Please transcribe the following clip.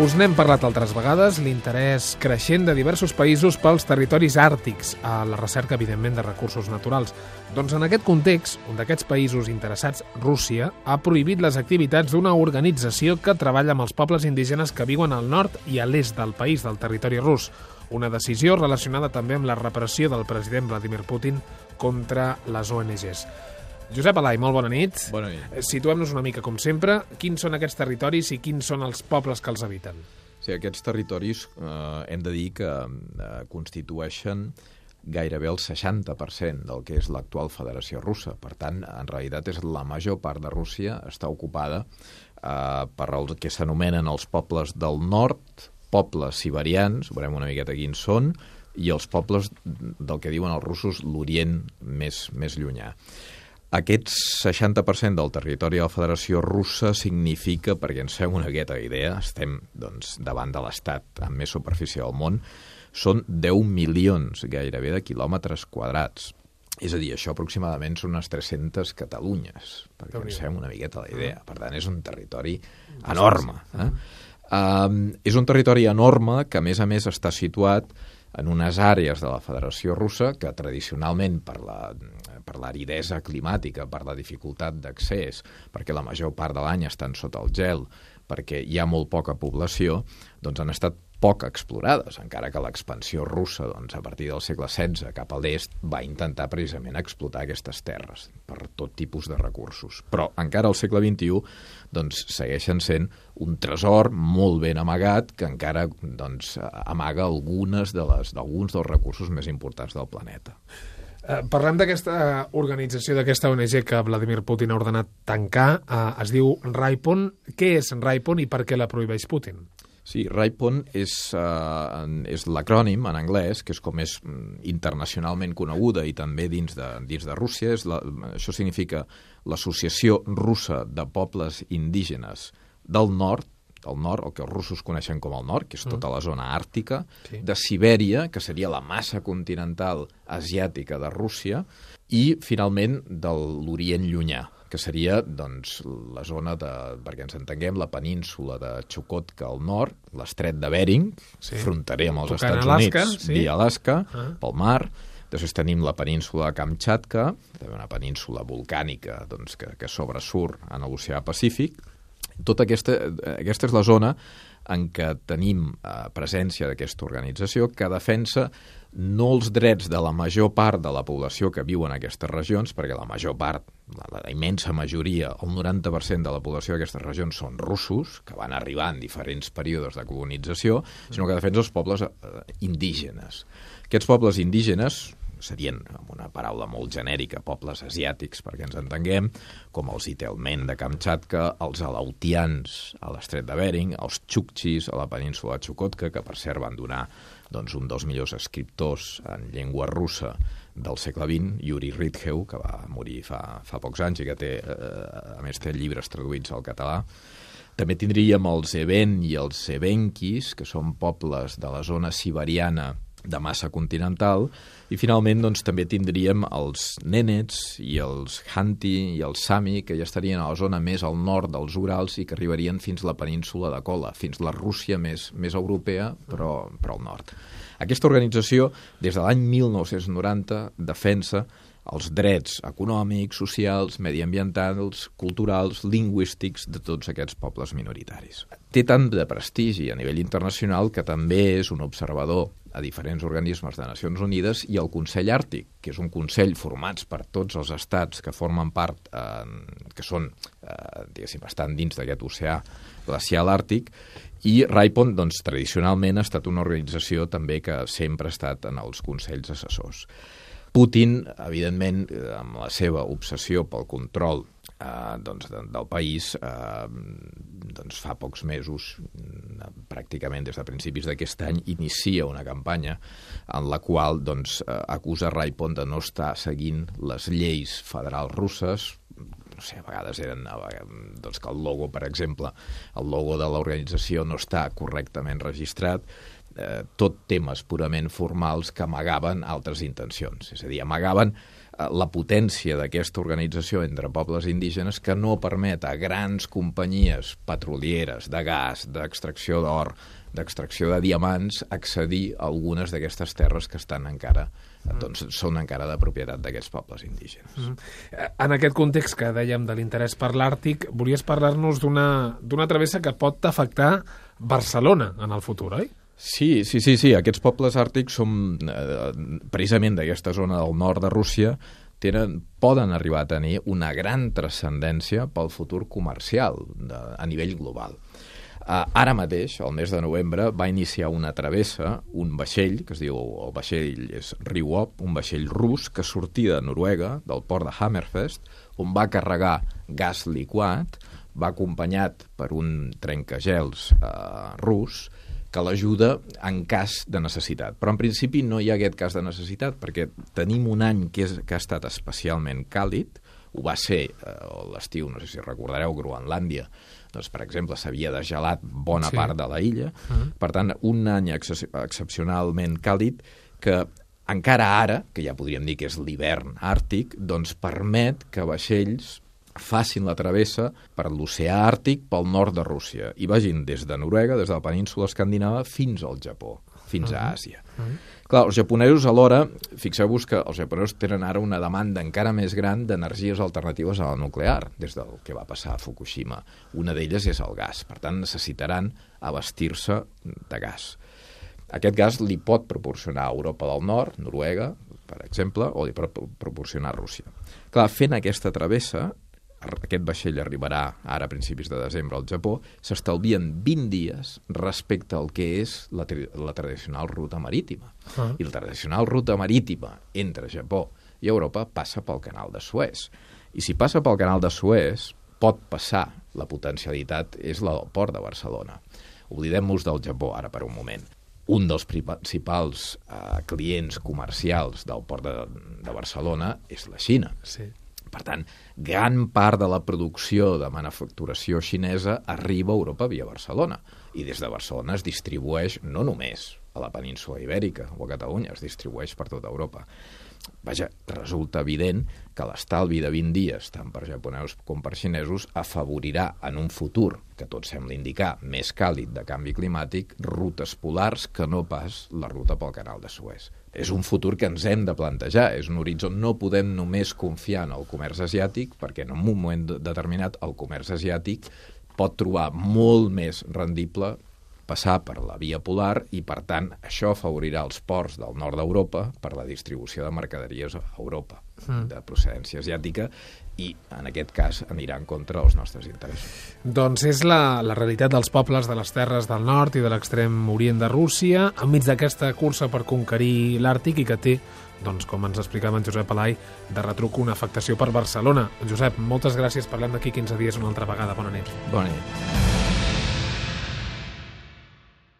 Us n'hem parlat altres vegades, l'interès creixent de diversos països pels territoris àrtics, a la recerca, evidentment, de recursos naturals. Doncs en aquest context, un d'aquests països interessats, Rússia, ha prohibit les activitats d'una organització que treballa amb els pobles indígenes que viuen al nord i a l'est del país, del territori rus. Una decisió relacionada també amb la repressió del president Vladimir Putin contra les ONGs. Josep Alai, molt bona nit. Bona nit. Eh, Situem-nos una mica, com sempre, quins són aquests territoris i quins són els pobles que els habiten. Sí, aquests territoris eh, hem de dir que eh, constitueixen gairebé el 60% del que és l'actual Federació Russa. Per tant, en realitat, és la major part de Rússia està ocupada eh, per el que s'anomenen els pobles del nord, pobles siberians, veurem una miqueta quins són, i els pobles del que diuen els russos l'Orient més, més llunyà. Aquest 60% del territori de la Federació Russa significa, perquè ens fem una gueta idea, estem doncs, davant de l'estat amb més superfície del món, són 10 milions gairebé de quilòmetres quadrats. És a dir, això aproximadament són unes 300 Catalunyes, perquè ens fem una miqueta la idea. Per tant, és un territori enorme. Eh? Um, és un territori enorme que, a més a més, està situat en unes àrees de la Federació Russa que tradicionalment per la, per l'aridesa climàtica, per la dificultat d'accés, perquè la major part de l'any estan sota el gel, perquè hi ha molt poca població, doncs han estat poc explorades, encara que l'expansió russa doncs, a partir del segle XVI cap a l'est va intentar precisament explotar aquestes terres per tot tipus de recursos. Però encara al segle XXI doncs, segueixen sent un tresor molt ben amagat que encara doncs, amaga algunes de les d'alguns dels recursos més importants del planeta. Eh, parlem d'aquesta organització, d'aquesta ONG que Vladimir Putin ha ordenat tancar. Eh, es diu Raipon. Què és Raipon i per què la prohibeix Putin? Sí, RIPON és, uh, és l'acrònim en anglès, que és com és mm, internacionalment coneguda i també dins de, dins de Rússia. És la, això significa l'Associació Russa de Pobles Indígenes del Nord, del nord, el que els russos coneixen com el nord, que és tota la zona àrtica, Sí. de Sibèria, que seria la massa continental asiàtica de Rússia, i, finalment, de l'Orient Llunyà, que seria doncs, la zona de, perquè ens entenguem, la península de Chukotka al nord, l'estret de Bering, Sí. fronterer amb els Tocant Estats Alaska, Units, sí. via Alaska, Ah. pel mar, Després tenim la península de Kamchatka, també una península volcànica doncs, que, que sobresurt en l'oceà Pacífic. Tota aquesta, aquesta és la zona en què tenim eh, presència d'aquesta organització que defensa no els drets de la major part de la població que viu en aquestes regions, perquè la major part, la, la immensa majoria, el 90% de la població d'aquestes regions són russos, que van arribar en diferents períodes de colonització, sinó que defensa els pobles eh, indígenes. Aquests pobles indígenes serien, amb una paraula molt genèrica, pobles asiàtics, perquè ens entenguem, com els Itelmen de Kamchatka, els Alautians a l'estret de Bering, els Txuktxis a la península de Chukotka, que per cert van donar doncs, un dels millors escriptors en llengua russa del segle XX, Yuri Ridheu, que va morir fa, fa pocs anys i que té, eh, a més té llibres traduïts al català. També tindríem els Even i els Evenkis, que són pobles de la zona siberiana de massa continental, i finalment doncs, també tindríem els Nenets i els Hanti i els Sami, que ja estarien a la zona més al nord dels Urals i que arribarien fins la península de Kola, fins la Rússia més, més europea, però, però al nord. Aquesta organització, des de l'any 1990, defensa els drets econòmics, socials, mediambientals, culturals, lingüístics de tots aquests pobles minoritaris. Té tant de prestigi a nivell internacional que també és un observador a diferents organismes de Nacions Unides i el Consell Àrtic, que és un consell formats per tots els estats que formen part, eh, que són, eh, diguéssim, estan dins d'aquest oceà glacial àrtic, i RIPON, doncs, tradicionalment ha estat una organització també que sempre ha estat en els consells assessors. Putin, evidentment, eh, amb la seva obsessió pel control eh, doncs, de, del país, eh, doncs fa pocs mesos, mm, pràcticament des de principis d'aquest any, inicia una campanya en la qual doncs, eh, acusa Raipon de no estar seguint les lleis federals russes, no sé, a vegades eren doncs que el logo, per exemple, el logo de l'organització no està correctament registrat, eh, tot temes purament formals que amagaven altres intencions. És a dir, amagaven eh, la potència d'aquesta organització entre pobles indígenes que no permet a grans companyies petrolieres, de gas, d'extracció d'or, d'extracció de diamants, accedir a algunes d'aquestes terres que estan encara mm. doncs són encara de propietat d'aquests pobles indígenes. Mm. En aquest context que dèiem de l'interès per l'Àrtic, volies parlar-nos d'una travessa que pot afectar Barcelona en el futur, oi? Sí, sí, sí, sí. Aquests pobles àrtics són eh, precisament d'aquesta zona del nord de Rússia tenen, poden arribar a tenir una gran transcendència pel futur comercial de, a nivell global. Uh, ara mateix, el mes de novembre, va iniciar una travessa, un vaixell, que es diu, el vaixell és Riuop, un vaixell rus que sortia de Noruega, del port de Hammerfest, on va carregar gas liquat, va acompanyat per un trencagels uh, rus, que l'ajuda en cas de necessitat. Però en principi no hi ha aquest cas de necessitat perquè tenim un any que, és, que ha estat especialment càlid, ho va ser eh, l'estiu, no sé si recordareu, Groenlàndia, doncs, per exemple, s'havia desgelat bona sí. part de la illa. Uh -huh. Per tant, un any ex excepcionalment càlid que encara ara, que ja podríem dir que és l'hivern àrtic, doncs permet que vaixells facin la travessa per l'oceà àrtic pel nord de Rússia i vagin des de Noruega, des de la península escandinava, fins al Japó, fins uh -huh. a Àsia. Uh -huh. Clar, els japonesos alhora, fixeu-vos que els japonesos tenen ara una demanda encara més gran d'energies alternatives a la nuclear, des del que va passar a Fukushima. Una d'elles és el gas, per tant necessitaran abastir-se de gas. Aquest gas li pot proporcionar a Europa del Nord, Noruega, per exemple, o li pot proporcionar a Rússia. Clar, fent aquesta travessa, aquest vaixell arribarà ara a principis de desembre al Japó, s'estalvien 20 dies respecte al que és la, la tradicional ruta marítima. Uh -huh. I la tradicional ruta marítima entre Japó i Europa passa pel canal de Suez. I si passa pel canal de Suez, pot passar, la potencialitat és la del port de Barcelona. Oblidem-nos del Japó ara per un moment. Un dels principals eh, clients comercials del port de, de Barcelona és la Xina. Sí per tant, gran part de la producció de manufacturació xinesa arriba a Europa via Barcelona. I des de Barcelona es distribueix no només a la península ibèrica o a Catalunya, es distribueix per tota Europa. Vaja, resulta evident que l'estalvi de 20 dies, tant per japonesos com per xinesos, afavorirà en un futur, que tot sembla indicar, més càlid de canvi climàtic, rutes polars que no pas la ruta pel canal de Suez és un futur que ens hem de plantejar, és un horitzó. No podem només confiar en el comerç asiàtic, perquè en un moment determinat el comerç asiàtic pot trobar molt més rendible passar per la via polar i, per tant, això afavorirà els ports del nord d'Europa per la distribució de mercaderies a Europa mm. de procedència asiàtica i, en aquest cas, anirà en contra dels nostres interessos. Doncs és la, la realitat dels pobles de les terres del nord i de l'extrem orient de Rússia, enmig d'aquesta cursa per conquerir l'Àrtic i que té doncs, com ens explicava en Josep Alai, de retruc una afectació per Barcelona. Josep, moltes gràcies. Parlem d'aquí 15 dies una altra vegada. Bona nit. Bona nit.